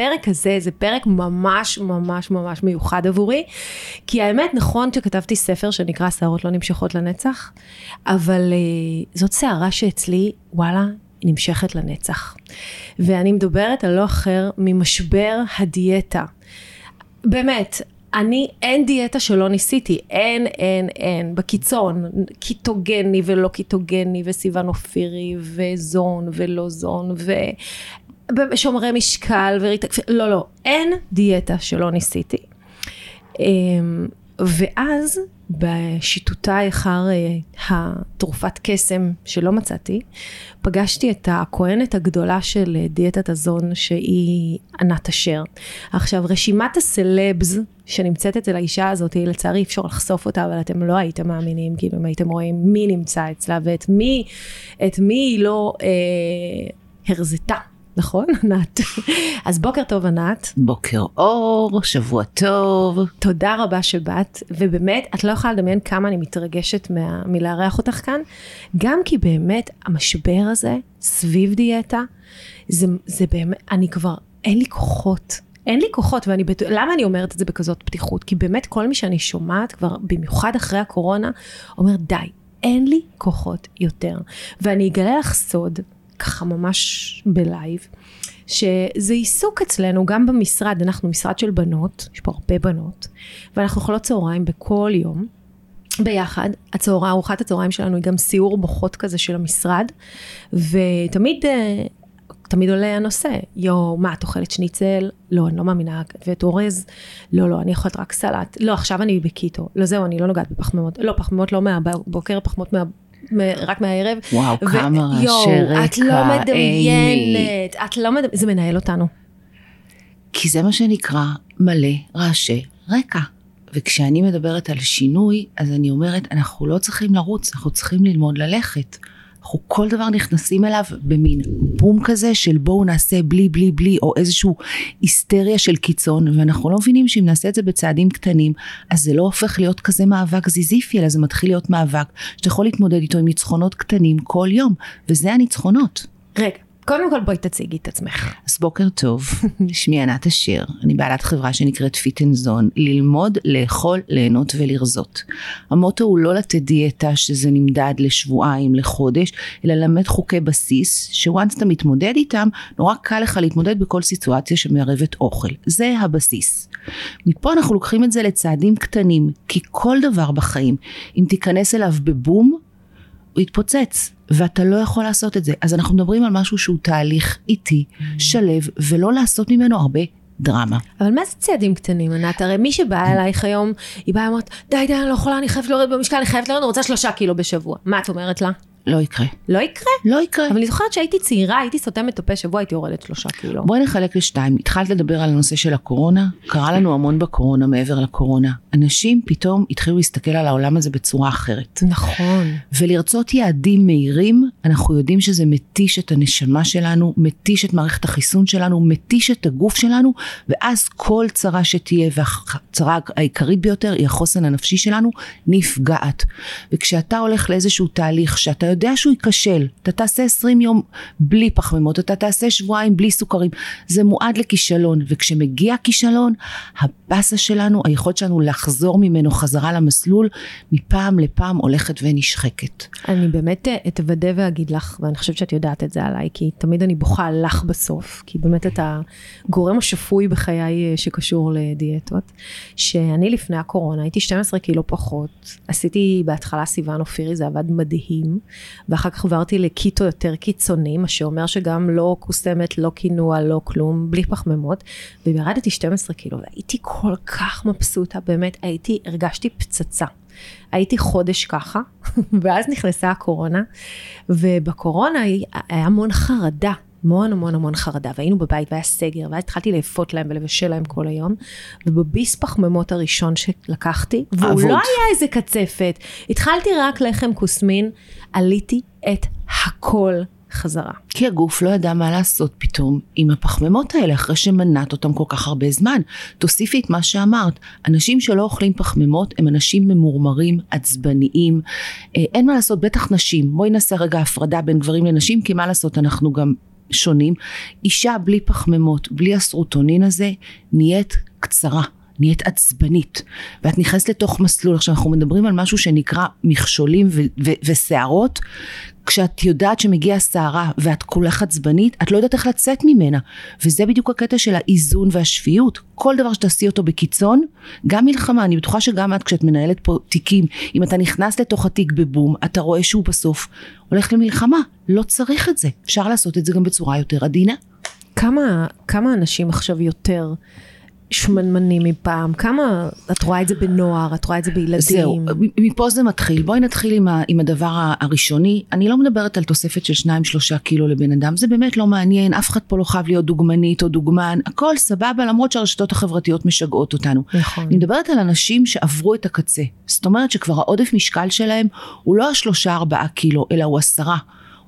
הפרק הזה זה פרק ממש ממש ממש מיוחד עבורי, כי האמת נכון שכתבתי ספר שנקרא שערות לא נמשכות לנצח, אבל uh, זאת שערה שאצלי, וואלה, היא נמשכת לנצח. ואני מדברת על לא אחר ממשבר הדיאטה. באמת, אני, אין דיאטה שלא ניסיתי, אין, אין, אין, בקיצון, קיטוגני ולא קיטוגני, וסיוון אופירי, וזון ולא זון, שומרי משקל וריטה, לא, לא, אין דיאטה שלא ניסיתי. אמ, ואז בשיטוטיי אחר אה, התרופת קסם שלא מצאתי, פגשתי את הכהנת הגדולה של אה, דיאטת הזון שהיא ענת אשר. עכשיו רשימת הסלבס שנמצאת אצל האישה הזאת, לצערי אפשר לחשוף אותה, אבל אתם לא הייתם מאמינים, כאילו אם הייתם רואים מי נמצא אצלה ואת מי, את מי היא לא אה, הרזתה. נכון, ענת? אז בוקר טוב, ענת. בוקר אור, שבוע טוב. תודה רבה שבאת, ובאמת, את לא יכולה לדמיין כמה אני מתרגשת מה, מלארח אותך כאן, גם כי באמת המשבר הזה סביב דיאטה, זה, זה באמת, אני כבר, אין לי כוחות. אין לי כוחות, ואני בטוח, למה אני אומרת את זה בכזאת פתיחות? כי באמת כל מי שאני שומעת כבר, במיוחד אחרי הקורונה, אומר די, אין לי כוחות יותר. ואני אגלה לך סוד, ככה ממש בלייב, שזה עיסוק אצלנו גם במשרד, אנחנו משרד של בנות, יש פה הרבה בנות, ואנחנו אוכלות צהריים בכל יום. ביחד, הצהרה, ארוחת הצהריים שלנו היא גם סיור מוחות כזה של המשרד, ותמיד אה, תמיד עולה הנושא, יואו, מה, את אוכלת שניצל? לא, אני לא מאמינה, ואת אורז? לא, לא, אני אוכלת רק סלט. לא, עכשיו אני בקיטו. לא, זהו, אני לא נוגעת בפחמימות. לא, פחמימות לא מהבוקר, פחמימות מה... רק מהערב. וואו, ו- כמה רעשי רקע, את לא מדמיינת, את לא מדמיינת, זה מנהל אותנו. כי זה מה שנקרא מלא רעשי רקע. וכשאני מדברת על שינוי, אז אני אומרת, אנחנו לא צריכים לרוץ, אנחנו צריכים ללמוד ללכת. אנחנו כל דבר נכנסים אליו במין בום כזה של בואו נעשה בלי בלי בלי או איזושהי היסטריה של קיצון ואנחנו לא מבינים שאם נעשה את זה בצעדים קטנים אז זה לא הופך להיות כזה מאבק זיזיפי אלא זה מתחיל להיות מאבק שאתה יכול להתמודד איתו עם ניצחונות קטנים כל יום וזה הניצחונות. רגע קודם כל בואי תציגי את עצמך. אז בוקר טוב, שמי ענת אשר, אני בעלת חברה שנקראת פיט אנד זון, ללמוד, לאכול, ליהנות ולרזות. המוטו הוא לא לתת דיאטה שזה נמדד לשבועיים, לחודש, אלא ללמד חוקי בסיס, ש once אתה מתמודד איתם, נורא קל לך להתמודד בכל סיטואציה שמערבת אוכל. זה הבסיס. מפה אנחנו לוקחים את זה לצעדים קטנים, כי כל דבר בחיים, אם תיכנס אליו בבום, הוא יתפוצץ, ואתה לא יכול לעשות את זה. אז אנחנו מדברים על משהו שהוא תהליך איטי. שלב, ולא לעשות ממנו הרבה דרמה. אבל מה זה צעדים קטנים, ענת? הרי מי שבאה אלייך היום, היא באה ואומרת, די, די, אני לא יכולה, אני חייבת לרדת במשקל, אני חייבת לרדת, אני רוצה שלושה קילו בשבוע. מה את אומרת לה? לא יקרה. לא יקרה? לא יקרה. אבל אני זוכרת שהייתי צעירה, הייתי סותמת את הפה שבוע, הייתי יורדת שלושה קילו. בואי נחלק לשתיים. התחלת לדבר על הנושא של הקורונה, קרה לנו המון בקורונה מעבר לקורונה. אנשים פתאום התחילו להסתכל על העולם הזה בצורה אחרת. נכון. ולרצות יעדים מהירים, אנחנו יודעים שזה מתיש את הנשמה שלנו, מתיש את מערכת החיסון שלנו, מתיש את הגוף שלנו, ואז כל צרה שתהיה, והצרה העיקרית ביותר היא החוסן הנפשי שלנו, נפגעת. וכשאתה הולך לאיזשהו תהליך שאתה יודע שהוא ייכשל, אתה תעשה 20 יום בלי פחמימות, אתה תעשה שבועיים בלי סוכרים, זה מועד לכישלון, וכשמגיע כישלון, הבאסה שלנו, היכולת שלנו לחזור ממנו חזרה למסלול, מפעם לפעם הולכת ונשחקת. אני באמת אתוודה ואגיד לך, ואני חושבת שאת יודעת את זה עליי, כי תמיד אני בוכה לך בסוף, כי באמת אתה גורם השפוי בחיי שקשור לדיאטות, שאני לפני הקורונה הייתי 12 קילו פחות, עשיתי בהתחלה סיוון אופירי, זה עבד מדהים. ואחר כך עברתי לקיטו יותר קיצוני, מה שאומר שגם לא קוסמת, לא קינוע, לא כלום, בלי פחמימות, וירדתי 12 קילו, והייתי כל כך מבסוטה, באמת, הייתי, הרגשתי פצצה. הייתי חודש ככה, ואז נכנסה הקורונה, ובקורונה היה המון חרדה. המון המון המון חרדה, והיינו בבית והיה סגר, ואז התחלתי לאפות להם ולבשל להם כל היום, ובביס פחמימות הראשון שלקחתי, והוא אבוד. לא היה איזה קצפת, התחלתי רק לחם כוסמין, עליתי את הכל חזרה. כי הגוף לא ידע מה לעשות פתאום עם הפחמימות האלה אחרי שמנעת אותם כל כך הרבה זמן. תוסיפי את מה שאמרת, אנשים שלא אוכלים פחמימות הם אנשים ממורמרים, עצבניים, אה, אין מה לעשות, בטח נשים. בואי נעשה רגע הפרדה בין גברים לנשים, כי מה לעשות, אנחנו גם שונים. אישה בלי פחמימות, בלי הסרוטונין הזה, נהיית קצרה. נהיית עצבנית, ואת נכנסת לתוך מסלול. עכשיו אנחנו מדברים על משהו שנקרא מכשולים ו- וסערות. כשאת יודעת שמגיעה סערה ואת כולך עצבנית, את לא יודעת איך לצאת ממנה. וזה בדיוק הקטע של האיזון והשפיות. כל דבר שתעשי אותו בקיצון, גם מלחמה, אני בטוחה שגם את כשאת מנהלת פה תיקים, אם אתה נכנס לתוך התיק בבום, אתה רואה שהוא בסוף הולך למלחמה. לא צריך את זה. אפשר לעשות את זה גם בצורה יותר עדינה. כמה, כמה אנשים עכשיו יותר שמנמנים מפעם? כמה, את רואה את זה בנוער, את רואה את זה בילדים? זהו, מפה זה מתחיל. בואי נתחיל עם, ה, עם הדבר הראשוני. אני לא מדברת על תוספת של שניים שלושה קילו לבן אדם, זה באמת לא מעניין, אף אחד פה לא חייב להיות דוגמנית או דוגמן, הכל סבבה, למרות שהרשתות החברתיות משגעות אותנו. נכון. אני מדברת על אנשים שעברו את הקצה. זאת אומרת שכבר העודף משקל שלהם הוא לא השלושה ארבעה קילו, אלא הוא עשרה.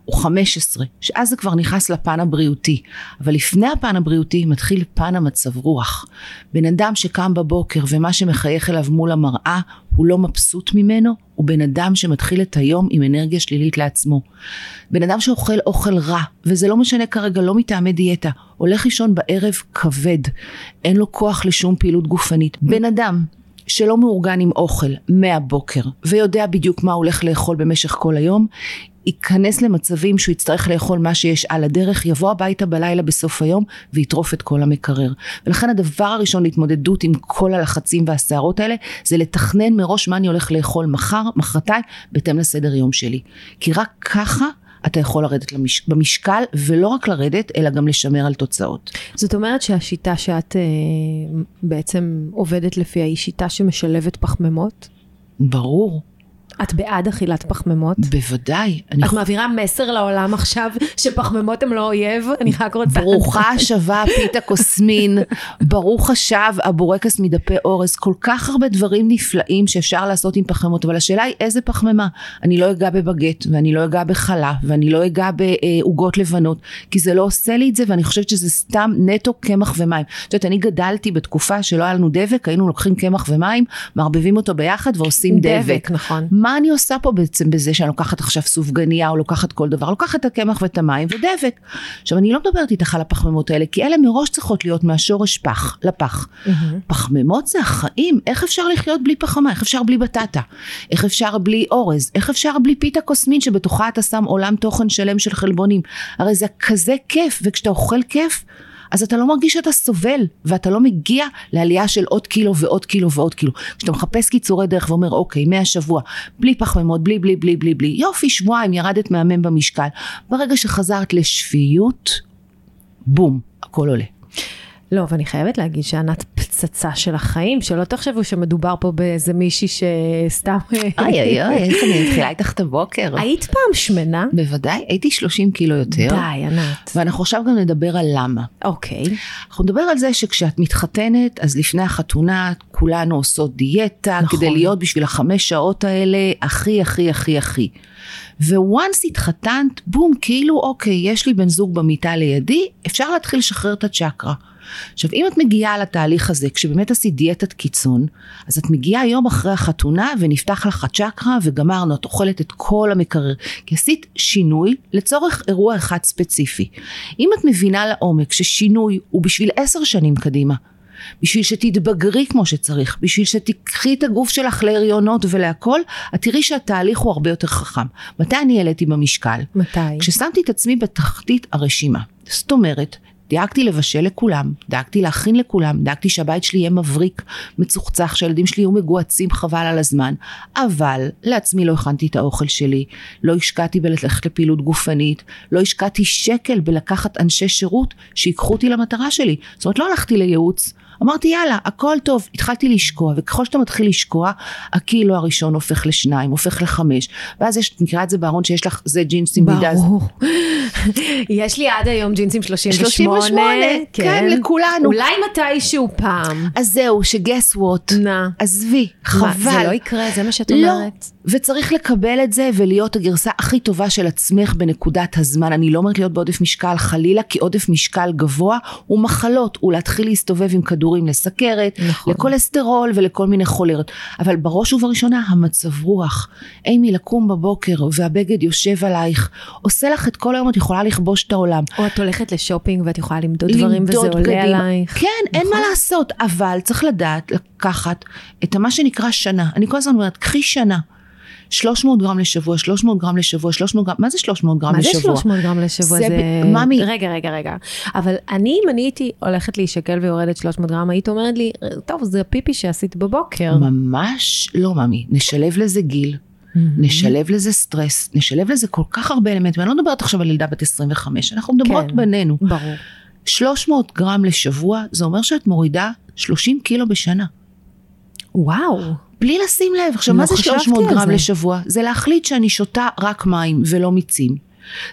הוא 15, שאז זה כבר נכנס לפן הבריאותי. אבל לפני הפן הבריאותי מתחיל פן המצב רוח. בן אדם שקם בבוקר ומה שמחייך אליו מול המראה, הוא לא מבסוט ממנו, הוא בן אדם שמתחיל את היום עם אנרגיה שלילית לעצמו. בן אדם שאוכל אוכל רע, וזה לא משנה כרגע, לא מטעמי דיאטה, הולך לישון בערב כבד, אין לו כוח לשום פעילות גופנית. בן אדם שלא מאורגן עם אוכל מהבוקר ויודע בדיוק מה הולך לאכול במשך כל היום, ייכנס למצבים שהוא יצטרך לאכול מה שיש על הדרך, יבוא הביתה בלילה בסוף היום ויטרוף את כל המקרר. ולכן הדבר הראשון להתמודדות עם כל הלחצים והסערות האלה, זה לתכנן מראש מה אני הולך לאכול מחר, מחרתיים, בהתאם לסדר יום שלי. כי רק ככה אתה יכול לרדת למש... במשקל, ולא רק לרדת, אלא גם לשמר על תוצאות. זאת אומרת שהשיטה שאת אה, בעצם עובדת לפיה היא שיטה שמשלבת פחמימות? ברור. את בעד אכילת פחמימות? בוודאי. אני את מעבירה מסר לעולם עכשיו שפחמימות הם לא אויב? אני רק רוצה... ברוכה השבה פיתה קוסמין, ברוך השב הבורקס מדפי אורז, כל כך הרבה דברים נפלאים שאפשר לעשות עם פחמימות, אבל השאלה היא איזה פחמימה. אני לא אגע בבגט, ואני לא אגע בחלה, ואני לא אגע בעוגות לבנות, כי זה לא עושה לי את זה, ואני חושבת שזה סתם נטו קמח ומים. את יודעת, אני גדלתי בתקופה שלא היה לנו דבק, היינו לוקחים קמח ומים, מערבבים אותו ביחד ועושים דבק. דבק, נכון. מה אני עושה פה בעצם בזה שאני לוקחת עכשיו סופגניה או לוקחת כל דבר? לוקחת את הקמח ואת המים ודבק. עכשיו אני לא מדברת איתך על הפחמימות האלה, כי אלה מראש צריכות להיות מהשורש פח לפח. פחמימות זה החיים, איך אפשר לחיות בלי פחמה? איך אפשר בלי בטטה? איך אפשר בלי אורז? איך אפשר בלי פיתה קוסמין שבתוכה אתה שם עולם תוכן שלם של חלבונים? הרי זה כזה כיף, וכשאתה אוכל כיף, אז אתה לא מרגיש שאתה סובל, ואתה לא מגיע לעלייה של עוד קילו ועוד קילו ועוד קילו. כשאתה מחפש קיצורי דרך ואומר, אוקיי, מהשבוע, בלי פחמימות, בלי בלי בלי בלי בלי, יופי, שבועיים, ירדת מהמם במשקל. ברגע שחזרת לשפיות, בום, הכל עולה. לא, ואני חייבת להגיד שענת פצצה של החיים, שלא תחשבו שמדובר פה באיזה מישהי שסתם... אוי אוי אוי, איך אני מתחילה איתך את הבוקר. היית פעם שמנה? בוודאי, הייתי 30 קילו יותר. די, ענת. ואנחנו עכשיו גם נדבר על למה. אוקיי. אנחנו נדבר על זה שכשאת מתחתנת, אז לפני החתונה כולנו עושות דיאטה, נכון. כדי להיות בשביל החמש שעות האלה הכי הכי הכי הכי. וואנס התחתנת, בום, כאילו אוקיי, יש לי בן זוג במיטה לידי, אפשר להתחיל לשחרר את הצ'קרה. עכשיו, אם את מגיעה לתהליך הזה, כשבאמת עשית דיאטת קיצון, אז את מגיעה יום אחרי החתונה ונפתח לך הצ'קרה וגמרנו, את אוכלת את כל המקרר. כי עשית שינוי לצורך אירוע אחד ספציפי. אם את מבינה לעומק ששינוי הוא בשביל עשר שנים קדימה, בשביל שתתבגרי כמו שצריך, בשביל שתיקחי את הגוף שלך להריונות ולהכל, את תראי שהתהליך הוא הרבה יותר חכם. מתי אני העליתי במשקל? מתי? כששמתי את עצמי בתחתית הרשימה. זאת אומרת, דאגתי לבשל לכולם, דאגתי להכין לכולם, דאגתי שהבית שלי יהיה מבריק, מצוחצח, שהילדים שלי יהיו מגועצים חבל על הזמן, אבל לעצמי לא הכנתי את האוכל שלי, לא השקעתי בללכת לפעילות גופנית, לא השקעתי שקל בלקחת אנשי שירות שיקחו אותי למטרה שלי. זאת אומרת, לא הלכתי לייעוץ, אמרתי יאללה, הכל טוב, התחלתי לשקוע, וככל שאתה מתחיל לשקוע, הקילו הראשון הופך לשניים, הופך לחמש, ואז יש, מכירה את זה בארון שיש לך, זה ג'ינסים מידה. ברור. יש לי עד היום ג'ינסים 38. 38, כן, לכולנו. אולי מתישהו פעם. אז זהו, שגס ווט, נא. עזבי, מה, חבל. זה לא יקרה, זה מה שאת לא, אומרת. וצריך לקבל את זה ולהיות הגרסה הכי טובה של עצמך בנקודת הזמן. אני לא אומרת להיות בעודף משקל חלילה, כי עודף משקל גבוה הוא מחלות, הוא להתחיל להסתובב עם כדורים לסכרת, נכון. לכולסטרול ולכל מיני חולרת. אבל בראש ובראשונה המצב רוח. אימי, לקום בבוקר והבגד יושב עלייך, עושה לך את כל היום, את יכולה לכבוש את העולם. או את הולכת לשופינג ואת יכולה למדוד דברים וזה למדוד עולה בגדים. עלייך. כן, אין נכון. מה לעשות, אבל צריך לדעת לקחת את מה שנקרא שנה. אני כל הזמן אומרת, קחי שנה. 300 גרם לשבוע, 300 גרם לשבוע, 300 גרם, מה זה 300 גרם מה זה לשבוע? 300 גרם לשבוע? זה זה... ממי. רגע, רגע, רגע. אבל אני, אם אני הייתי הולכת להישקל ויורדת 300 גרם, היית אומרת לי, טוב, זה הפיפי שעשית בבוקר. ממש לא ממי, נשלב לזה גיל, נשלב לזה סטרס, נשלב לזה כל כך הרבה אלמנטים, אני לא מדברת עכשיו על ילדה בת 25, אנחנו מדברות כן. בינינו. ברור. 300 גרם לשבוע, זה אומר שאת מורידה 30 קילו בשנה. וואו. בלי לשים לב. עכשיו, לא מה זה חשבתי 300 על גרם זה. לשבוע? זה להחליט שאני שותה רק מים ולא מיצים.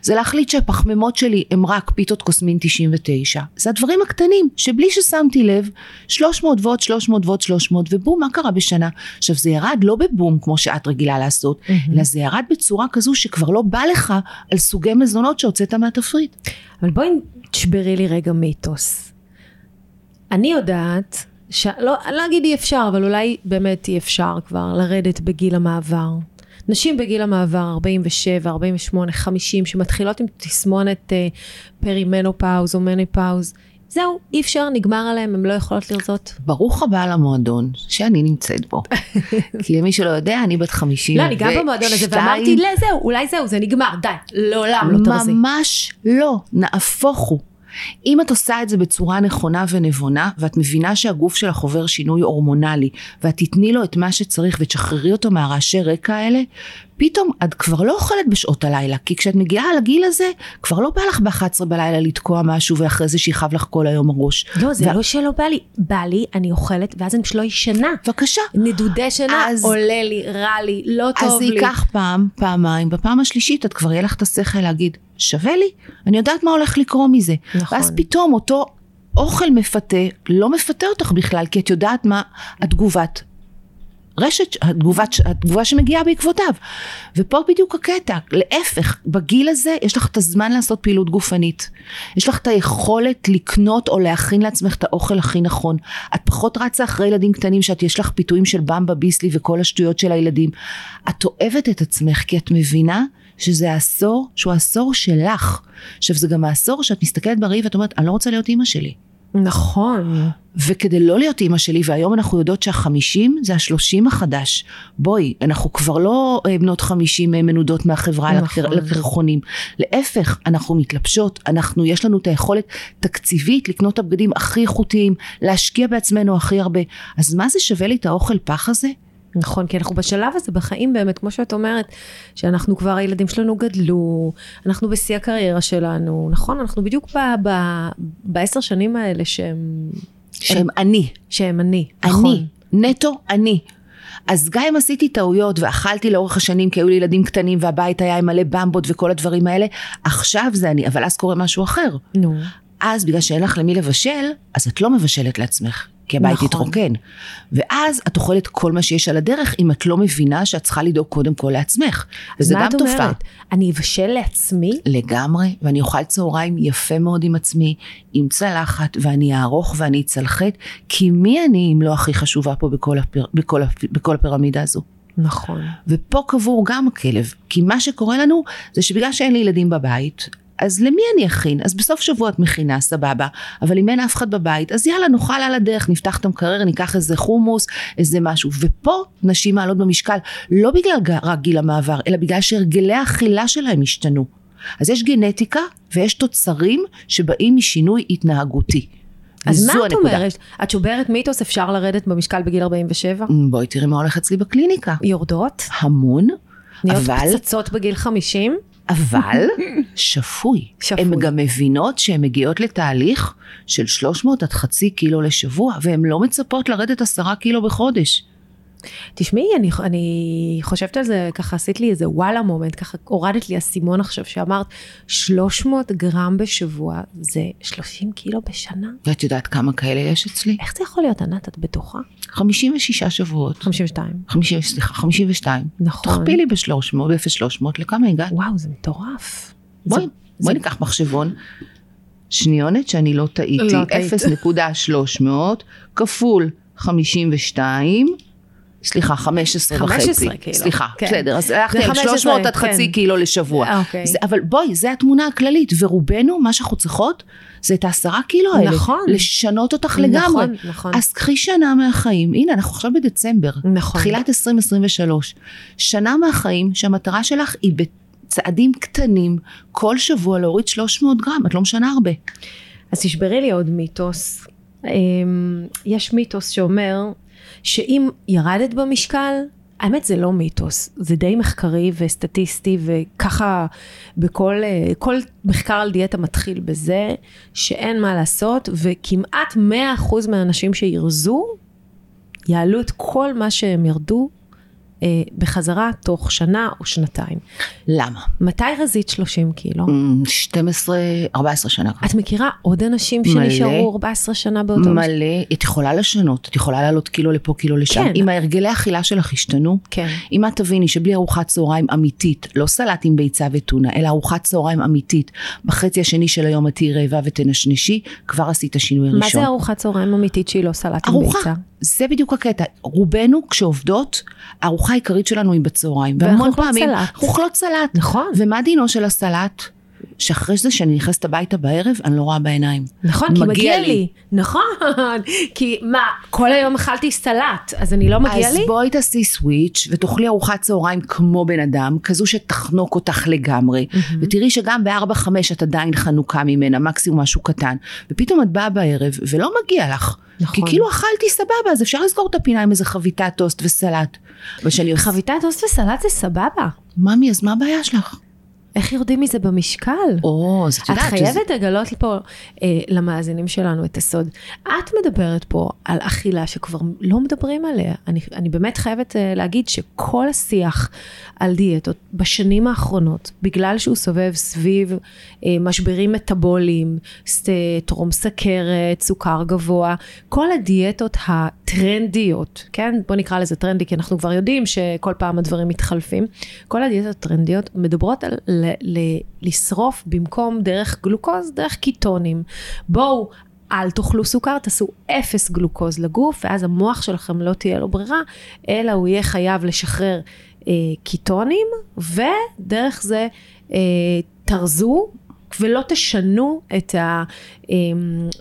זה להחליט שהפחמימות שלי הם רק פיתות קוסמין 99. זה הדברים הקטנים, שבלי ששמתי לב, 300 ועוד 300 ועוד 300, ובום, מה קרה בשנה? עכשיו, זה ירד לא בבום, כמו שאת רגילה לעשות, אלא זה ירד בצורה כזו שכבר לא בא לך על סוגי מזונות שהוצאת מהתפריט. אבל בואי תשברי לי רגע מיתוס. אני יודעת, ש... לא, אני לא אגיד אי אפשר, אבל אולי באמת אי אפשר כבר לרדת בגיל המעבר. נשים בגיל המעבר, 47, 48, 50, שמתחילות עם תסמונת אה, פרימנופאוז או מניפאוז, זהו, אי אפשר, נגמר עליהם, הן לא יכולות לרזות. ברוך הבא למועדון שאני נמצאת בו. כי למי שלא יודע, אני בת 50 לא, אני גם במועדון הזה, ואמרתי, לא, זהו, אולי זהו, זה נגמר, די, לעולם לא תרזי. ממש לא, נהפוך הוא. אם את עושה את זה בצורה נכונה ונבונה, ואת מבינה שהגוף שלך עובר שינוי הורמונלי, ואת תתני לו את מה שצריך ותשחררי אותו מהרעשי רקע האלה, פתאום את כבר לא אוכלת בשעות הלילה, כי כשאת מגיעה לגיל הזה, כבר לא בא לך ב-11 בלילה לתקוע משהו ואחרי זה שיכאב לך כל היום הראש. לא, זה ו- לא שלא בא לי, בא לי, אני אוכלת, ואז אני פשוט לא ישנה. בבקשה. נדודי שינה, אז- עולה לי, רע לי, לא אז טוב זה לי. ייקח פעם, פעמיים, בפעם השלישית את כבר יהיה לך את השכל להגיד, שווה לי, אני יודעת מה הולך לקרות מזה. נכון. ואז פתאום אותו אוכל מפתה, לא מפתה אותך בכלל, כי את יודעת מה התגובת רשת, התגובת, התגובה שמגיעה בעקבותיו. ופה בדיוק הקטע, להפך, בגיל הזה יש לך את הזמן לעשות פעילות גופנית. יש לך את היכולת לקנות או להכין לעצמך את האוכל הכי נכון. את פחות רצה אחרי ילדים קטנים שאת יש לך פיתויים של במבה ביסלי וכל השטויות של הילדים. את אוהבת את עצמך כי את מבינה שזה העשור שהוא העשור שלך. עכשיו זה גם העשור שאת מסתכלת בראי ואת אומרת, אני לא רוצה להיות אימא שלי. נכון. וכדי לא להיות אימא שלי, והיום אנחנו יודעות שהחמישים זה השלושים החדש. בואי, אנחנו כבר לא אה, בנות חמישים אה, מנודות מהחברה נכון. נכון. לקרחונים. להפך, אנחנו מתלבשות, אנחנו, יש לנו את היכולת תקציבית לקנות את הבגדים הכי איכותיים, להשקיע בעצמנו הכי הרבה. אז מה זה שווה לי את האוכל פח הזה? נכון, כי אנחנו בשלב הזה בחיים באמת, כמו שאת אומרת, שאנחנו כבר, הילדים שלנו גדלו, אנחנו בשיא הקריירה שלנו, נכון? אנחנו בדיוק בעשר שנים האלה שהם, שהם אני. שהם אני, נכון. אני, נטו אני. אז גם אם עשיתי טעויות ואכלתי לאורך השנים כי היו לי ילדים קטנים והבית היה עם מלא במבות וכל הדברים האלה, עכשיו זה אני, אבל אז קורה משהו אחר. נו, אז בגלל שאין לך למי לבשל, אז את לא מבשלת לעצמך, כי הבית נכון. יתרוקן. ואז את אוכלת כל מה שיש על הדרך, אם את לא מבינה שאת צריכה לדאוג קודם כל לעצמך. וזה מה גם את תופעה. אומרת? אני אבשל לעצמי? לגמרי, ואני אוכל צהריים יפה מאוד עם עצמי, עם צלחת, ואני אערוך ואני אצלחת, כי מי אני אם לא הכי חשובה פה בכל, הפיר, בכל, בכל הפירמידה הזו? נכון. ופה קבור גם הכלב, כי מה שקורה לנו זה שבגלל שאין לי ילדים בבית, אז למי אני אכין? אז בסוף שבוע את מכינה, סבבה, אבל אם אין אף אחד בבית, אז יאללה, נאכל על הדרך, נפתח את המקרר, ניקח איזה חומוס, איזה משהו. ופה נשים מעלות במשקל, לא בגלל רק גיל המעבר, אלא בגלל שהרגלי האכילה שלהם השתנו. אז יש גנטיקה ויש תוצרים שבאים משינוי התנהגותי. אז מה את הנקודה. אומרת? את שוברת מיתוס, אפשר לרדת במשקל בגיל 47? בואי תראי מה הולך אצלי בקליניקה. יורדות? המון, נהיות אבל, פצצות בגיל 50? אבל שפוי. שפוי. הן גם מבינות שהן מגיעות לתהליך של 300 עד חצי קילו לשבוע, והן לא מצפות לרדת עשרה קילו בחודש. תשמעי, אני, אני חושבת על זה, ככה עשית לי איזה וואלה מומנט, ככה הורדת לי אסימון עכשיו שאמרת 300 גרם בשבוע, זה 30 קילו בשנה? ואת יודעת כמה כאלה יש אצלי? איך זה יכול להיות, ענת? את בטוחה? 56 שבועות. 52. 50, סליחה, 52. נכון. תכפילי ב-300, ב-0300, לכמה הגעת? וואו, זה מטורף. בואי, זה- בואי זה- ניקח מחשבון. שניונת שאני לא טעיתי, לא טעית. 0.300 כפול 52, סליחה, 15 וחצי. 15 קילו, סליחה, כן. בסדר, אז הלכתי על 15, 300 עד כן. חצי קילו לשבוע. אוקיי. זה, אבל בואי, זה התמונה הכללית, ורובנו, מה שאנחנו צריכות, זה את העשרה קילו האלה. נכון. לשנות אותך נכון, לגמרי. נכון. אז קחי שנה מהחיים, הנה, אנחנו עכשיו בדצמבר. נכון. תחילת 2023. שנה מהחיים שהמטרה שלך היא בצעדים קטנים, כל שבוע להוריד 300 גרם, את לא משנה הרבה. אז תשברי לי עוד מיתוס. אמ, יש מיתוס שאומר שאם ירדת במשקל, האמת זה לא מיתוס, זה די מחקרי וסטטיסטי וככה בכל אה, כל מחקר על דיאטה מתחיל בזה שאין מה לעשות וכמעט 100% מהאנשים שירזו יעלו את כל מה שהם ירדו בחזרה תוך שנה או שנתיים. למה? מתי רזית 30 קילו? אמ, 12, 14 שנה. את מכירה עוד אנשים מלא. שנשארו 14 שנה באותו? מלא, את יכולה לשנות, את יכולה לעלות קילו לפה, קילו לשם. כן. אם ההרגלי האכילה שלך השתנו, כן. אם את תביני שבלי ארוחת צהריים אמיתית, לא סלט עם ביצה וטונה, אלא ארוחת צהריים אמיתית, בחצי השני של היום את תהיי רעבה ותנשנשי, כבר עשית השינוי הראשון. מה זה ארוחת צהריים אמיתית שהיא לא סלט עם ביצה? זה בדיוק הקטע. רובנו כשעובדות, הארוחה העיקרית שלנו היא בצהריים. והמון פעמים. אנחנו אוכלות סלט. נכון. ומה דינו של הסלט? שאחרי זה שאני נכנסת הביתה בערב, אני לא רואה בעיניים. נכון, כי מגיע לי. נכון. כי מה, כל היום אכלתי סלט, אז אני לא מגיע אז לי? בואי תעשי סוויץ' ותאכלי ארוחת צהריים כמו בן אדם, כזו שתחנוק אותך לגמרי, ותראי שגם ב-4-5 את עדיין חנוקה ממנה, מקסימום משהו קטן, ופתאום את באה בערב ולא מגיע לך. נכון. כי כאילו אכלתי סבבה, אז אפשר לסגור את הפינה עם איזה חביתת טוסט וסלט. חביתת טוסט וסלט זה סבבה. ממי, אז מה הבעיה שלך? איך יורדים מזה במשקל? או, אז את את יודעת חייבת לגלות פה אה, למאזינים שלנו את הסוד. את מדברת פה על אכילה שכבר לא מדברים עליה. אני, אני באמת חייבת אה, להגיד שכל השיח על דיאטות בשנים האחרונות, בגלל שהוא סובב סביב אה, משברים מטאבוליים, טרום סכרת, סוכר גבוה, כל הדיאטות הטרנדיות, כן? בוא נקרא לזה טרנדי, כי אנחנו כבר יודעים שכל פעם הדברים מתחלפים. כל הדיאטות הטרנדיות מדברות על ל- ל- לשרוף במקום דרך גלוקוז, דרך קיטונים. בואו, אל תאכלו סוכר, תעשו אפס גלוקוז לגוף, ואז המוח שלכם לא תהיה לו ברירה, אלא הוא יהיה חייב לשחרר אה, קיטונים, ודרך זה אה, תרזו. ולא תשנו את ה, אה,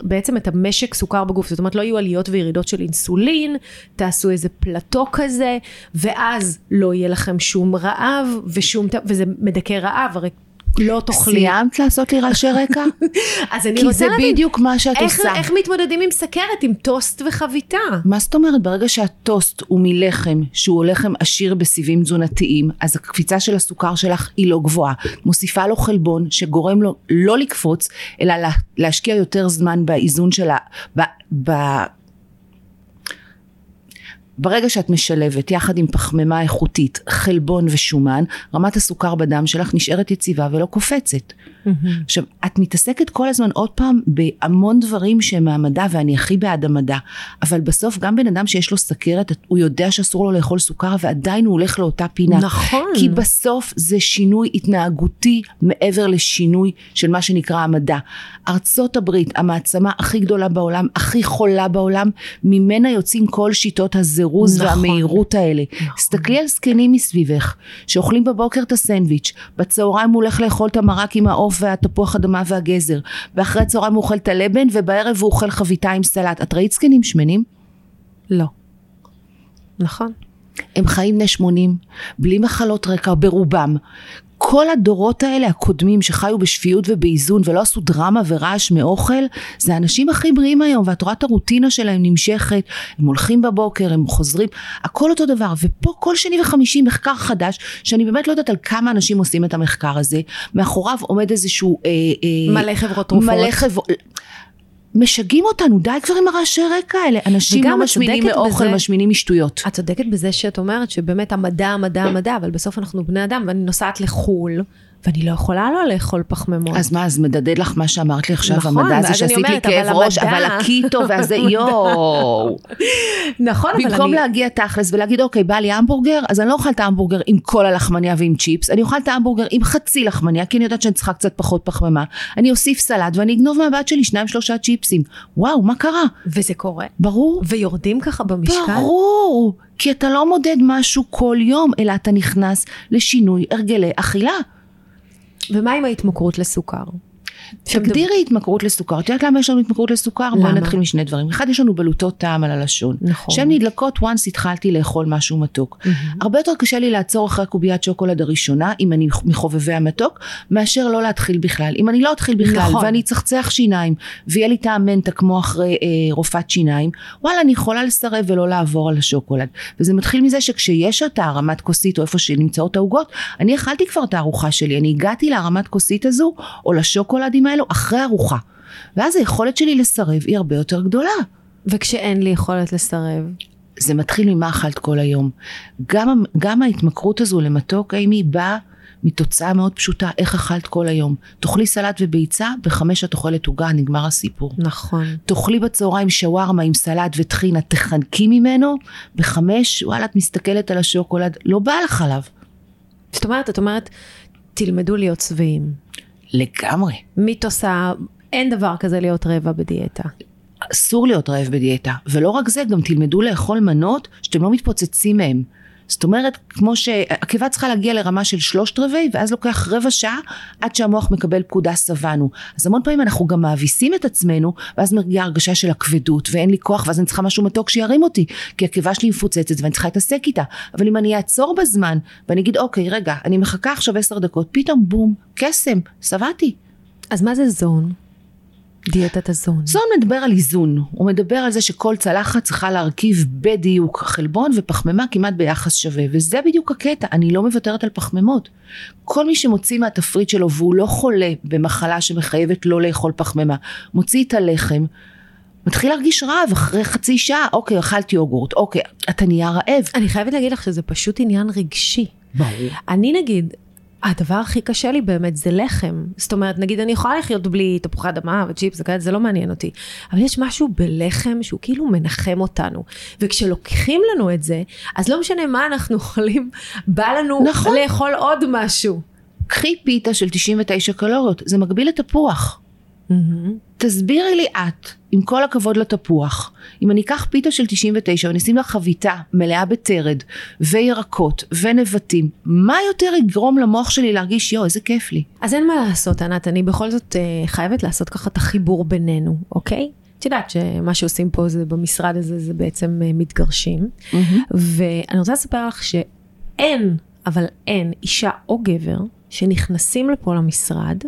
בעצם את המשק סוכר בגוף, זאת אומרת לא יהיו עליות וירידות של אינסולין, תעשו איזה פלטו כזה, ואז לא יהיה לכם שום רעב ושום, וזה מדכא רעב, הרי לא תאכלי. סיימת לעשות לי רעשי רקע? אז אני כי רוצה זה להבין, בדיוק מה שאת איך, עושה. איך מתמודדים עם סכרת, עם טוסט וחביתה? מה זאת אומרת? ברגע שהטוסט הוא מלחם, שהוא לחם עשיר בסיבים תזונתיים, אז הקפיצה של הסוכר שלך היא לא גבוהה. מוסיפה לו חלבון שגורם לו לא לקפוץ, אלא לה, להשקיע יותר זמן באיזון שלה, ב, ב, ברגע שאת משלבת יחד עם פחמימה איכותית, חלבון ושומן, רמת הסוכר בדם שלך נשארת יציבה ולא קופצת. עכשיו, את מתעסקת כל הזמן עוד פעם בהמון דברים שהם מהמדע, ואני הכי בעד המדע, אבל בסוף גם בן אדם שיש לו סכרת, הוא יודע שאסור לו לאכול סוכר, ועדיין הוא הולך לאותה פינה. נכון. כי בסוף זה שינוי התנהגותי מעבר לשינוי של מה שנקרא המדע. ארצות הברית, המעצמה הכי גדולה בעולם, הכי חולה בעולם, ממנה יוצאים כל שיטות הזירוז נכון. והמהירות האלה. תסתכלי על זקנים מסביבך, שאוכלים בבוקר את הסנדוויץ', בצהריים הוא הולך לאכול את המרק עם העוף והתפוח אדמה והגזר, ואחרי הצהריים הוא אוכל את הלבן, ובערב הוא אוכל חביתה עם סלט. את ראית זקנים שמנים? לא. נכון. הם חיים בני 80, בלי מחלות רקע ברובם. כל הדורות האלה הקודמים שחיו בשפיות ובאיזון ולא עשו דרמה ורעש מאוכל, זה האנשים הכי בריאים היום, ואת רואה את הרוטינה שלהם נמשכת, הם הולכים בבוקר, הם חוזרים, הכל אותו דבר, ופה כל שני וחמישי מחקר חדש, שאני באמת לא יודעת על כמה אנשים עושים את המחקר הזה, מאחוריו עומד איזשהו... אה, אה, מלא חברות תרופות. מלא חברות. משגעים אותנו, די כבר עם הרעשי רקע האלה. אנשים לא משמינים מאוכל, בזה, משמינים משטויות. את צודקת בזה שאת אומרת שבאמת המדע, המדע, המדע, אבל בסוף אנחנו בני אדם, ואני נוסעת לחו"ל. ואני לא יכולה לא לאכול פחמימות. אז מה, אז מדדד לך מה שאמרת לי עכשיו, נכון, המדע הזה שעשית לי כאב ראש, אבל הקיטו והזה, יואו. נכון, אבל אני... במקום להגיע תכלס ולהגיד, אוקיי, בא לי המבורגר, אז אני לא אוכל את ההמבורגר עם כל הלחמניה ועם צ'יפס, אני אוכל את ההמבורגר עם חצי לחמניה, כי אני יודעת שאני צריכה קצת פחות פחמימה. אני אוסיף סלט ואני אגנוב מהבת שלי שניים שלושה צ'יפסים. וואו, מה קרה? וזה קורה. ברור. ויורדים ככה במשקל? ברור. כי אתה לא מודד משהו כל יום, אלא אתה נכנס לשינוי הרגלי אכילה. ומה עם ההתמכרות לסוכר? תגדירי התמכרות לסוכר. את יודעת למה יש לנו התמכרות לסוכר? בואי נתחיל משני דברים. אחד, יש לנו בלוטות טעם על הלשון. נכון. שהן נדלקות once התחלתי לאכול משהו מתוק. Mm-hmm. הרבה יותר קשה לי לעצור אחרי קוביית שוקולד הראשונה, אם אני מחובבי המתוק, מאשר לא להתחיל בכלל. אם אני לא אתחיל בכלל, נכון. ואני אצחצח שיניים, ויהיה לי טעם מנטה כמו אחרי אה, רופאת שיניים, וואלה, אני יכולה לסרב ולא לעבור על השוקולד. וזה מתחיל מזה שכשיש את הרמת כוסית, או איפה שנמצאות העוגות, אני אכלתי כבר את הארוחה שלי. אני הגעתי להרמת כוסית הזו, או לשוקולד הילדים האלו אחרי ארוחה. ואז היכולת שלי לסרב היא הרבה יותר גדולה. וכשאין לי יכולת לסרב? זה מתחיל ממה אכלת כל היום. גם, גם ההתמכרות הזו למתוק, האם היא באה מתוצאה מאוד פשוטה, איך אכלת כל היום. תאכלי סלט וביצה, בחמש את אוכלת עוגה, נגמר הסיפור. נכון. תאכלי בצהריים שווארמה עם סלט וטחינה, תחנקי ממנו, בחמש, וואלה, את מסתכלת על השוקולד, לא בא לך עליו. זאת אומרת, את אומרת, תלמדו להיות שבעים. לגמרי. מיתוס ה... אין דבר כזה להיות רעבה בדיאטה. אסור להיות רעב בדיאטה, ולא רק זה, גם תלמדו לאכול מנות שאתם לא מתפוצצים מהן. זאת אומרת, כמו שהקיבה צריכה להגיע לרמה של שלושת רבעי, ואז לוקח רבע שעה עד שהמוח מקבל פקודה שבענו. אז המון פעמים אנחנו גם מאביסים את עצמנו, ואז מגיעה הרגשה של הכבדות, ואין לי כוח, ואז אני צריכה משהו מתוק שירים אותי, כי הקיבה שלי מפוצצת ואני צריכה להתעסק איתה. אבל אם אני אעצור בזמן, ואני אגיד, אוקיי, רגע, אני מחכה עכשיו עשר דקות, פתאום בום, קסם, שבעתי. אז מה זה זון? דיאטת הזון. זון מדבר על איזון, הוא מדבר על זה שכל צלחת צריכה להרכיב בדיוק חלבון ופחמימה כמעט ביחס שווה, וזה בדיוק הקטע, אני לא מוותרת על פחמימות. כל מי שמוציא מהתפריט שלו והוא לא חולה במחלה שמחייבת לא לאכול פחמימה, מוציא את הלחם, מתחיל להרגיש רעב אחרי חצי שעה, אוקיי, אכלתי יוגורט, אוקיי, אתה נהיה רעב. אני חייבת להגיד לך שזה פשוט עניין רגשי. ברור. אני נגיד, הדבר הכי קשה לי באמת זה לחם. זאת אומרת, נגיד אני יכולה לחיות בלי תפוחי אדמה וצ'יפס וכאלה, זה לא מעניין אותי. אבל יש משהו בלחם שהוא כאילו מנחם אותנו. וכשלוקחים לנו את זה, אז לא משנה מה אנחנו אוכלים, בא לנו נכון. לאכול עוד משהו. קחי פיתה של 99 קלוריות, זה מגביל לתפוח. Mm-hmm. תסבירי לי את, עם כל הכבוד לתפוח, אם אני אקח פיתה של 99 ואני אשים לה חביתה מלאה בטרד וירקות ונבטים, מה יותר יגרום למוח שלי להרגיש יואו איזה כיף לי. אז אין מה לעשות ענת, אני בכל זאת אה, חייבת לעשות ככה את החיבור בינינו, אוקיי? את יודעת שמה שעושים פה זה במשרד הזה זה בעצם אה, מתגרשים, mm-hmm. ואני רוצה לספר לך שאין, אבל אין אישה או גבר שנכנסים לפה למשרד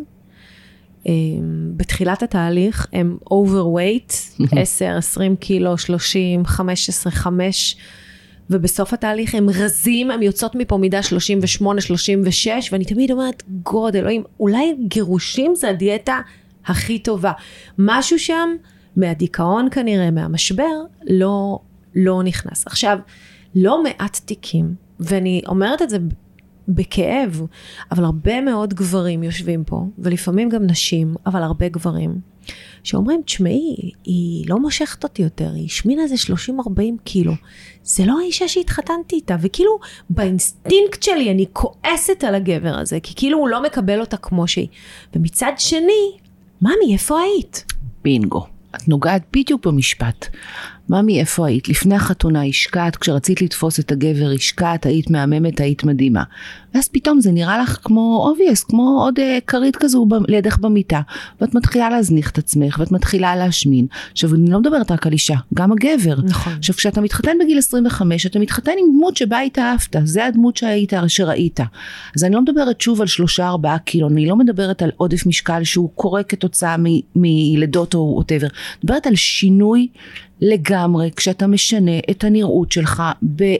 בתחילת התהליך הם overweight, 10, 20 קילו, 30, 15, 5, ובסוף התהליך הם רזים, הם יוצאות מפה מידה 38, 36, ואני תמיד אומרת, גוד אלוהים, אולי גירושים זה הדיאטה הכי טובה. משהו שם, מהדיכאון כנראה, מהמשבר, לא, לא נכנס. עכשיו, לא מעט תיקים, ואני אומרת את זה בכאב, אבל הרבה מאוד גברים יושבים פה, ולפעמים גם נשים, אבל הרבה גברים, שאומרים, תשמעי, היא לא מושכת אותי יותר, היא השמינה איזה 30-40 קילו. זה לא האישה שהתחתנתי איתה, וכאילו באינסטינקט שלי אני כועסת על הגבר הזה, כי כאילו הוא לא מקבל אותה כמו שהיא. ומצד שני, ממי, איפה היית? בינגו. את נוגעת בדיוק במשפט. ממי, איפה היית? לפני החתונה השקעת, כשרצית לתפוס את הגבר השקעת, היית מהממת, היית מדהימה. ואז פתאום זה נראה לך כמו obvious, כמו עוד אה, כרית כזו ב- לידך במיטה, ואת מתחילה להזניח את עצמך, ואת מתחילה להשמין. עכשיו, אני לא מדברת רק על אישה, גם הגבר. נכון. עכשיו, כשאתה מתחתן בגיל 25, אתה מתחתן עם דמות שבה התאהבת, זה הדמות שהיית, שראית. אז אני לא מדברת שוב על שלושה ארבעה קילו, אני לא מדברת על עודף משקל שהוא קורה כתוצאה מלידות או ווטאבר. מדברת על שינוי לגמרי, כשאתה משנה את הנראות שלך ב...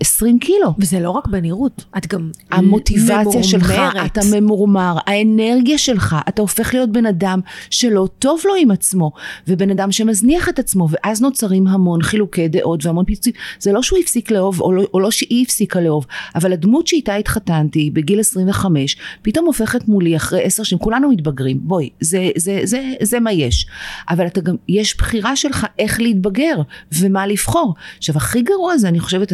20 קילו. וזה לא רק בנראות, את גם המוטיבציה שלך, ממורמרת. אתה ממורמר, האנרגיה שלך, אתה הופך להיות בן אדם שלא טוב לו עם עצמו, ובן אדם שמזניח את עצמו, ואז נוצרים המון חילוקי דעות והמון פיצויים. זה לא שהוא הפסיק לאהוב, או לא, או לא שהיא הפסיקה לאהוב, אבל הדמות שאיתה התחתנתי בגיל 25, פתאום הופכת מולי אחרי עשר שנים, כולנו מתבגרים, בואי, זה, זה, זה, זה מה יש. אבל אתה גם, יש בחירה שלך איך להתבגר, ומה לבחור. עכשיו, הכי גרוע זה, אני חושבת,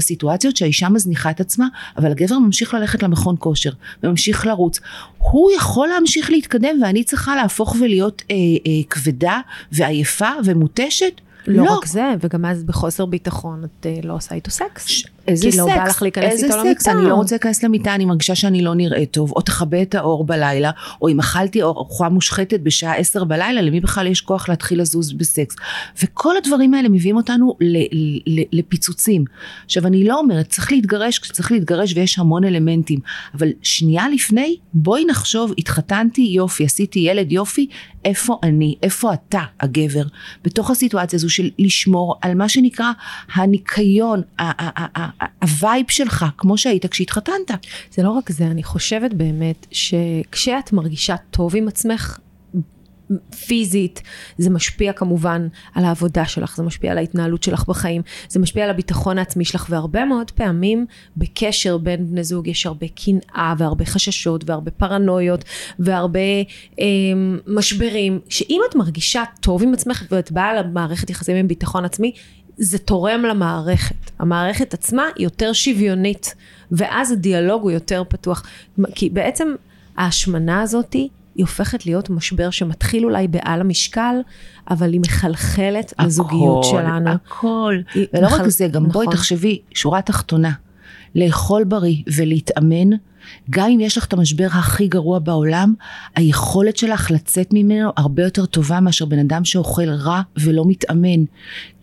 הסיטואציות שהאישה מזניחה את עצמה, אבל הגבר ממשיך ללכת למכון כושר, וממשיך לרוץ. הוא יכול להמשיך להתקדם, ואני צריכה להפוך ולהיות אה, אה, כבדה, ועייפה, ומותשת? לא, רק זה, וגם אז בחוסר ביטחון את אה, לא עושה איתו סקס. ש- איזה כי לא סקס, בא לך להיכנס איזה איתו סקס, למיטה. אני לא רוצה להיכנס למיטה, אני מרגישה שאני לא נראית טוב, או תכבה את האור בלילה, או אם אכלתי ארוחה מושחתת בשעה עשר בלילה, למי בכלל יש כוח להתחיל לזוז בסקס? וכל הדברים האלה מביאים אותנו ל- ל- לפיצוצים. עכשיו, אני לא אומרת, צריך להתגרש כשצריך להתגרש ויש המון אלמנטים, אבל שנייה לפני, בואי נחשוב, התחתנתי, יופי, עשיתי ילד, יופי, איפה אני, איפה אתה, הגבר, בתוך הסיטואציה הזו של לשמור על מה שנקרא הניקיון, ה- ה- ה- ה- ה vibe שלך, כמו שהיית כשהתחתנת. זה לא רק זה, אני חושבת באמת שכשאת מרגישה טוב עם עצמך, פיזית, זה משפיע כמובן על העבודה שלך, זה משפיע על ההתנהלות שלך בחיים, זה משפיע על הביטחון העצמי שלך, והרבה מאוד פעמים בקשר בין בני זוג יש הרבה קנאה והרבה חששות והרבה פרנויות והרבה אה, משברים, שאם את מרגישה טוב עם עצמך ואת באה למערכת יחסים עם ביטחון עצמי, זה תורם למערכת. המערכת עצמה יותר שוויונית, ואז הדיאלוג הוא יותר פתוח. כי בעצם ההשמנה הזאתי, היא הופכת להיות משבר שמתחיל אולי בעל המשקל, אבל היא מחלחלת לזוגיות הכל, שלנו. הכל. היא ולא מחל- רק זה, גם בואי נכון. תחשבי, שורה תחתונה, לאכול בריא ולהתאמן, גם אם יש לך את המשבר הכי גרוע בעולם, היכולת שלך לצאת ממנו הרבה יותר טובה מאשר בן אדם שאוכל רע ולא מתאמן.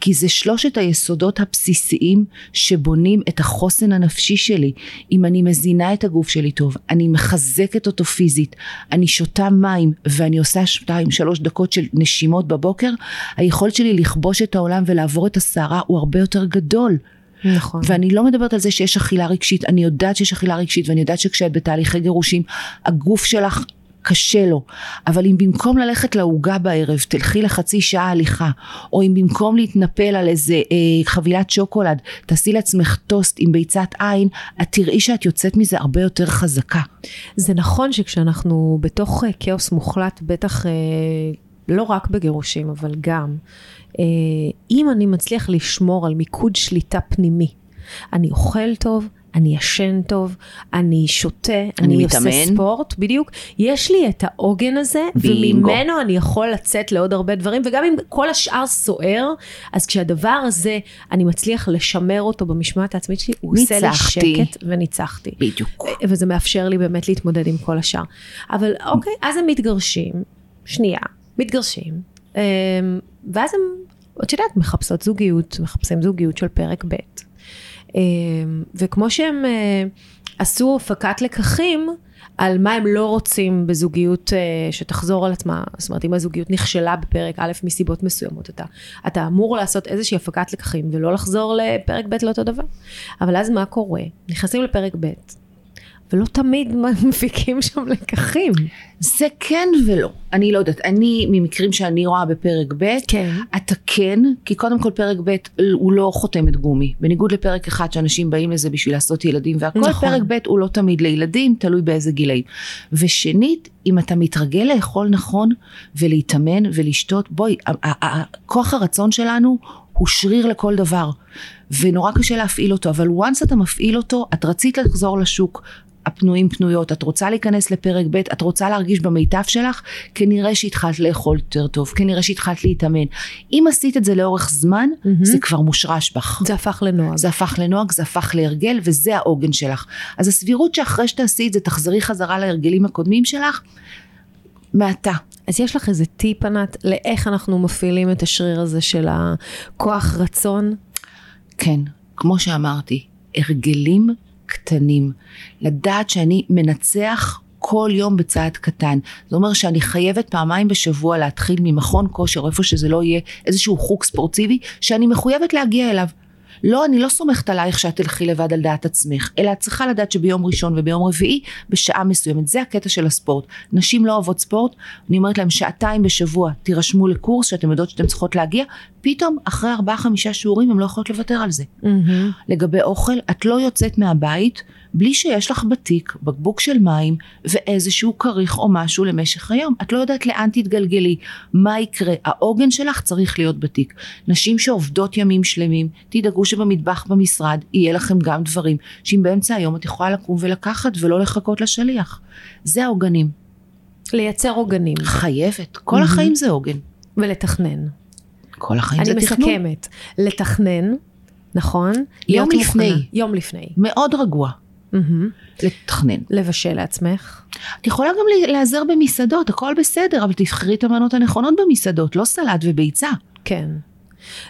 כי זה שלושת היסודות הבסיסיים שבונים את החוסן הנפשי שלי. אם אני מזינה את הגוף שלי טוב, אני מחזקת אותו פיזית, אני שותה מים ואני עושה שתיים שלוש דקות של נשימות בבוקר, היכולת שלי לכבוש את העולם ולעבור את הסערה הוא הרבה יותר גדול. נכון. ואני לא מדברת על זה שיש אכילה רגשית, אני יודעת שיש אכילה רגשית ואני יודעת שכשאת בתהליכי גירושים, הגוף שלך קשה לו, אבל אם במקום ללכת לעוגה בערב תלכי לחצי שעה הליכה, או אם במקום להתנפל על איזה אה, חבילת שוקולד, תעשי לעצמך טוסט עם ביצת עין, את תראי שאת יוצאת מזה הרבה יותר חזקה. זה נכון שכשאנחנו בתוך אה, כאוס מוחלט, בטח אה, לא רק בגירושים, אבל גם, אה, אם אני מצליח לשמור על מיקוד שליטה פנימי, אני אוכל טוב, אני ישן טוב, אני שותה, אני, אני עושה מתאמן. ספורט, בדיוק. יש לי את העוגן הזה, בינגו. וממנו אני יכול לצאת לעוד הרבה דברים, וגם אם כל השאר סוער, אז כשהדבר הזה, אני מצליח לשמר אותו במשמעת העצמית שלי, הוא עושה לי. שקט וניצחתי. בדיוק. וזה מאפשר לי באמת להתמודד עם כל השאר. אבל אוקיי, אז הם מתגרשים, שנייה, מתגרשים, אמ, ואז הם, את יודעת, מחפשות זוגיות, מחפשים זוגיות של פרק ב'. אמ, וכמו שהם אה, עשו הפקת לקחים, על מה הם לא רוצים בזוגיות אה, שתחזור על עצמה, זאת אומרת אם הזוגיות נכשלה בפרק א' מסיבות מסוימות, אתה, אתה אמור לעשות איזושהי הפקת לקחים ולא לחזור לפרק ב' לאותו דבר. אבל אז מה קורה? נכנסים לפרק ב', ולא תמיד מפיקים שם לקחים. זה כן ולא. אני לא יודעת, אני, ממקרים שאני רואה בפרק ב', כן. אתה כן, כי קודם כל פרק ב' הוא לא חותמת גומי. בניגוד לפרק אחד שאנשים באים לזה בשביל לעשות ילדים והכל, נכון. פרק ב' הוא לא תמיד לילדים, תלוי באיזה גילאים. ושנית, אם אתה מתרגל לאכול נכון ולהתאמן ולשתות, בואי, כוח הרצון שלנו הוא שריר לכל דבר. ונורא קשה להפעיל אותו, אבל once אתה מפעיל אותו, את רצית לחזור לשוק. הפנויים פנויות, את רוצה להיכנס לפרק ב', את רוצה להרגיש במיטב שלך, כנראה שהתחלת לאכול יותר טוב, כנראה שהתחלת להתאמן. אם עשית את זה לאורך זמן, mm-hmm. זה כבר מושרש בך. זה הפך לנוהג. זה הפך לנוהג, זה הפך להרגל, וזה העוגן שלך. אז הסבירות שאחרי שתעשי את זה, תחזרי חזרה להרגלים הקודמים שלך, מעטה. אז יש לך איזה טיפ, ענת, לאיך אנחנו מפעילים את השריר הזה של הכוח רצון? כן, כמו שאמרתי, הרגלים קטנים. לדעת שאני מנצח כל יום בצעד קטן. זה אומר שאני חייבת פעמיים בשבוע להתחיל ממכון כושר, איפה שזה לא יהיה, איזשהו חוג ספורטיבי, שאני מחויבת להגיע אליו. לא, אני לא סומכת עלייך שאת תלכי לבד על דעת עצמך, אלא את צריכה לדעת שביום ראשון וביום רביעי, בשעה מסוימת. זה הקטע של הספורט. נשים לא אוהבות ספורט, אני אומרת להם שעתיים בשבוע תירשמו לקורס שאתם יודעות שאתן צריכות להגיע, פתאום אחרי ארבעה חמישה שיעורים הן לא יכולות לוותר על זה. Mm-hmm. לגבי אוכל, את לא יוצאת מהבית בלי שיש לך בתיק בקבוק של מים ואיזשהו כריך או משהו למשך היום. את לא יודעת לאן תתגלגלי, מה יקרה, העוגן שלך צריך להיות בתיק. נשים שעובדות ימים שלמים, תדאגו שבמטבח במשרד יהיה לכם גם דברים שאם באמצע היום את יכולה לקום ולקחת ולא לחכות לשליח. זה העוגנים. לייצר עוגנים. חייבת, כל mm-hmm. החיים זה עוגן. ולתכנן. כל החיים זה תכנון. אני מסכמת, לתכנן, נכון? יום לפני. מוכנה. יום לפני. מאוד רגוע. Mm-hmm. לתכנן. לבשל לעצמך. את יכולה גם להיעזר במסעדות, הכל בסדר, אבל תבחרי את המנות הנכונות במסעדות, לא סלט וביצה. כן.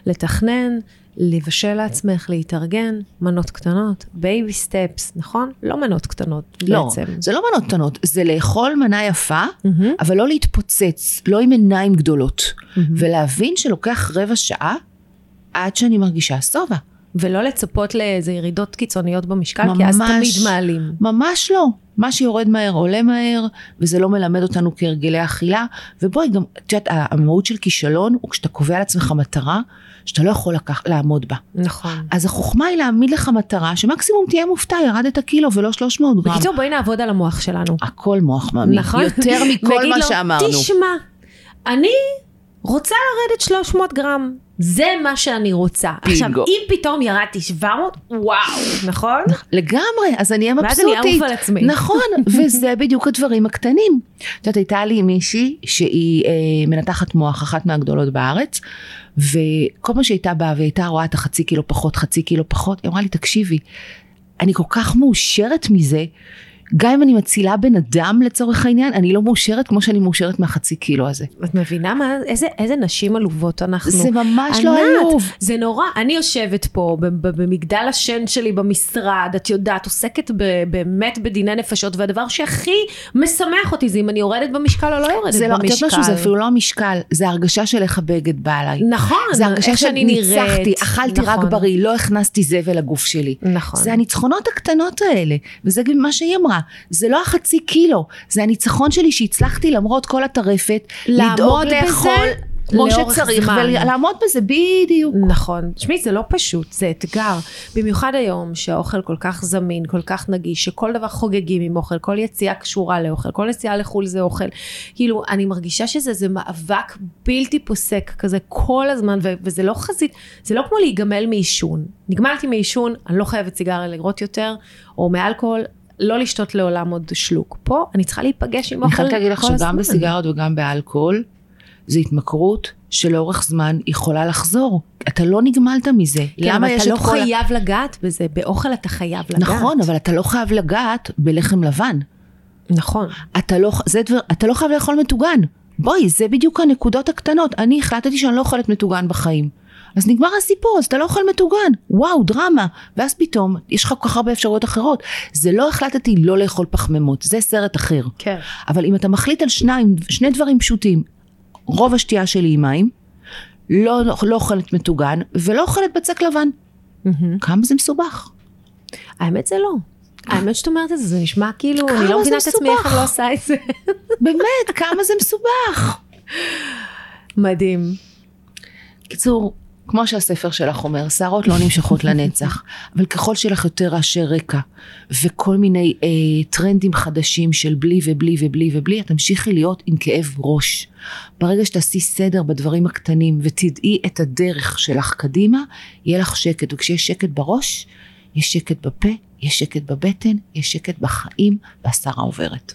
לתכנן, לבשל לעצמך, להתארגן, מנות קטנות, baby steps, נכון? לא מנות קטנות לא, בעצם. לא, זה לא מנות קטנות, זה לאכול מנה יפה, mm-hmm. אבל לא להתפוצץ, לא עם עיניים גדולות, mm-hmm. ולהבין שלוקח רבע שעה עד שאני מרגישה שובע. ולא לצפות לאיזה ירידות קיצוניות במשקל, ממש, כי אז תמיד מעלים. ממש לא. מה שיורד מהר עולה מהר, וזה לא מלמד אותנו כהרגלי אכילה. ובואי גם, את יודעת, המהות של כישלון הוא כשאתה קובע לעצמך מטרה, שאתה לא יכול לקח, לעמוד בה. נכון. אז החוכמה היא להעמיד לך מטרה, שמקסימום תהיה מופתע, ירדת קילו ולא 300 גרם. בקיצור, בואי נעבוד על המוח שלנו. הכל מוח מאמין. נכון. יותר מכל מה לו, שאמרנו. תשמע, אני רוצה לרדת 300 גרם. זה מה שאני רוצה. בינגו. עכשיו, אם פתאום ירדתי 700, וואו, נכון? לגמרי, אז אני אהיה מבסוטית. ואז אני אעוף על עצמי. נכון, וזה בדיוק הדברים הקטנים. את יודעת, הייתה לי מישהי שהיא אה, מנתחת מוח, אחת מהגדולות בארץ, וכל פעם שהייתה באה והייתה רואה את החצי קילו פחות, חצי קילו פחות, היא אמרה לי, תקשיבי, אני כל כך מאושרת מזה, גם אם אני מצילה בן אדם לצורך העניין, אני לא מאושרת כמו שאני מאושרת מהחצי קילו הזה. את מבינה מה, איזה, איזה נשים עלובות אנחנו. זה ממש ענת, לא עלוב. זה נורא, אני יושבת פה במגדל השן שלי במשרד, את יודעת, עוסקת ב, באמת בדיני נפשות, והדבר שהכי משמח אותי זה אם אני יורדת במשקל או לא יורדת זה במשקל. לא, את יודעת משהו, זה אפילו לא המשקל, זה הרגשה של איך הבגד בא עליי. נכון, זה הרגשה שאני ניצחתי, אכלתי נכון. רק בריא, לא הכנסתי זבל לגוף שלי. נכון. זה הניצחונות הקטנות האלה, וזה גם מה שהיא אמרה. זה לא החצי קילו, זה הניצחון שלי שהצלחתי למרות כל הטרפת, לדאוג לאכול. כמו שצריך, זמן. ולעמוד בזה בדיוק. נכון. תשמעי, זה לא פשוט, זה אתגר. במיוחד היום, שהאוכל כל כך זמין, כל כך נגיש, שכל דבר חוגגים עם אוכל, כל יציאה קשורה לאוכל, כל יציאה לחו"ל זה אוכל. כאילו, אני מרגישה שזה מאבק בלתי פוסק כזה כל הזמן, ו- וזה לא חזית, זה לא כמו להיגמל מעישון. נגמלתי מעישון, אני לא חייבת סיגריה לראות יותר, או מאלכוהול, לא לשתות לעולם עוד שלוק. פה אני צריכה להיפגש עם אוכל כל הזמן. אני חייבת להגיד לך שגם בסיגריות וגם באלכוהול, זו התמכרות שלאורך זמן יכולה לחזור. אתה לא נגמלת מזה. כן, למה יש את כל... אתה לא חייב ה... לגעת בזה, באוכל אתה חייב לגעת. נכון, אבל אתה לא חייב לגעת בלחם לבן. נכון. אתה לא, זה דבר, אתה לא חייב לאכול מטוגן. בואי, זה בדיוק הנקודות הקטנות. אני החלטתי שאני לא אוכלת מטוגן בחיים. אז נגמר הסיפור, אז אתה לא אוכל מטוגן, וואו, דרמה. ואז פתאום, יש לך כל כך הרבה אפשרויות אחרות. זה לא החלטתי לא לאכול פחמימות, זה סרט אחר. כן. אבל אם אתה מחליט על שניים, שני דברים פשוטים, רוב השתייה שלי היא מים, לא, לא, לא אוכלת מטוגן, ולא אוכלת בצק לבן. Mm-hmm. כמה זה מסובך? האמת זה לא. האמת שאת אומרת את זה, זה נשמע כאילו, אני לא מבינה את עצמי איך אני לא עושה את זה. באמת, כמה זה מסובך. מדהים. קיצור, כמו שהספר שלך אומר, שערות לא נמשכות לנצח, אבל ככל שלך יותר רעשי רקע וכל מיני אה, טרנדים חדשים של בלי ובלי ובלי ובלי, את תמשיכי להיות עם כאב ראש. ברגע שתעשי סדר בדברים הקטנים ותדעי את הדרך שלך קדימה, יהיה לך שקט, וכשיש שקט בראש, יש שקט בפה, יש שקט בבטן, יש שקט בחיים, והשרה עוברת.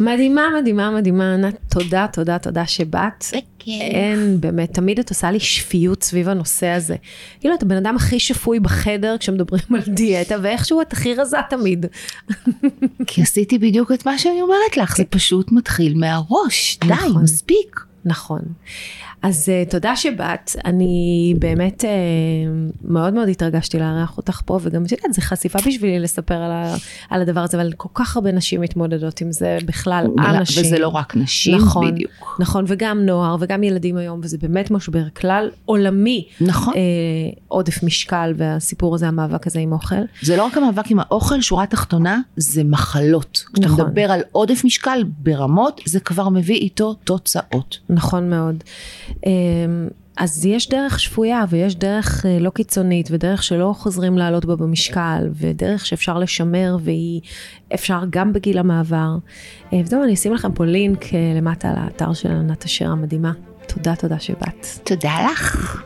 מדהימה, מדהימה, מדהימה, ענת, תודה, תודה, תודה שבאת. אין, באמת, תמיד את עושה לי שפיות סביב הנושא הזה. כאילו, את הבן אדם הכי שפוי בחדר כשמדברים על דיאטה, ואיכשהו את הכי רזה תמיד. כי עשיתי בדיוק את מה שאני אומרת לך, זה פשוט מתחיל מהראש, די, נכון. מספיק. נכון. אז uh, תודה שבאת, אני באמת uh, מאוד מאוד התרגשתי לארח אותך פה, וגם את יודעת, זו חשיפה בשבילי לספר על, ה, על הדבר הזה, אבל כל כך הרבה נשים מתמודדות עם זה בכלל, אנשים. וזה לא רק נשים, נכון, בדיוק. נכון, וגם נוער, וגם ילדים היום, וזה באמת משבר כלל עולמי. נכון. אה, עודף משקל, והסיפור הזה, המאבק הזה עם אוכל. זה לא רק המאבק עם האוכל, שורה תחתונה, זה מחלות. כשאתה נכון. מדבר על עודף משקל ברמות, זה כבר מביא איתו תוצאות. נכון מאוד. אמ, אז יש דרך שפויה ויש דרך אה, לא קיצונית ודרך שלא חוזרים לעלות בה במשקל ודרך שאפשר לשמר והיא אפשר גם בגיל המעבר. אה, וזהו, אני אשים לכם פה לינק אה, למטה על האתר של ענת אשר המדהימה. תודה, תודה שבאת. תודה לך.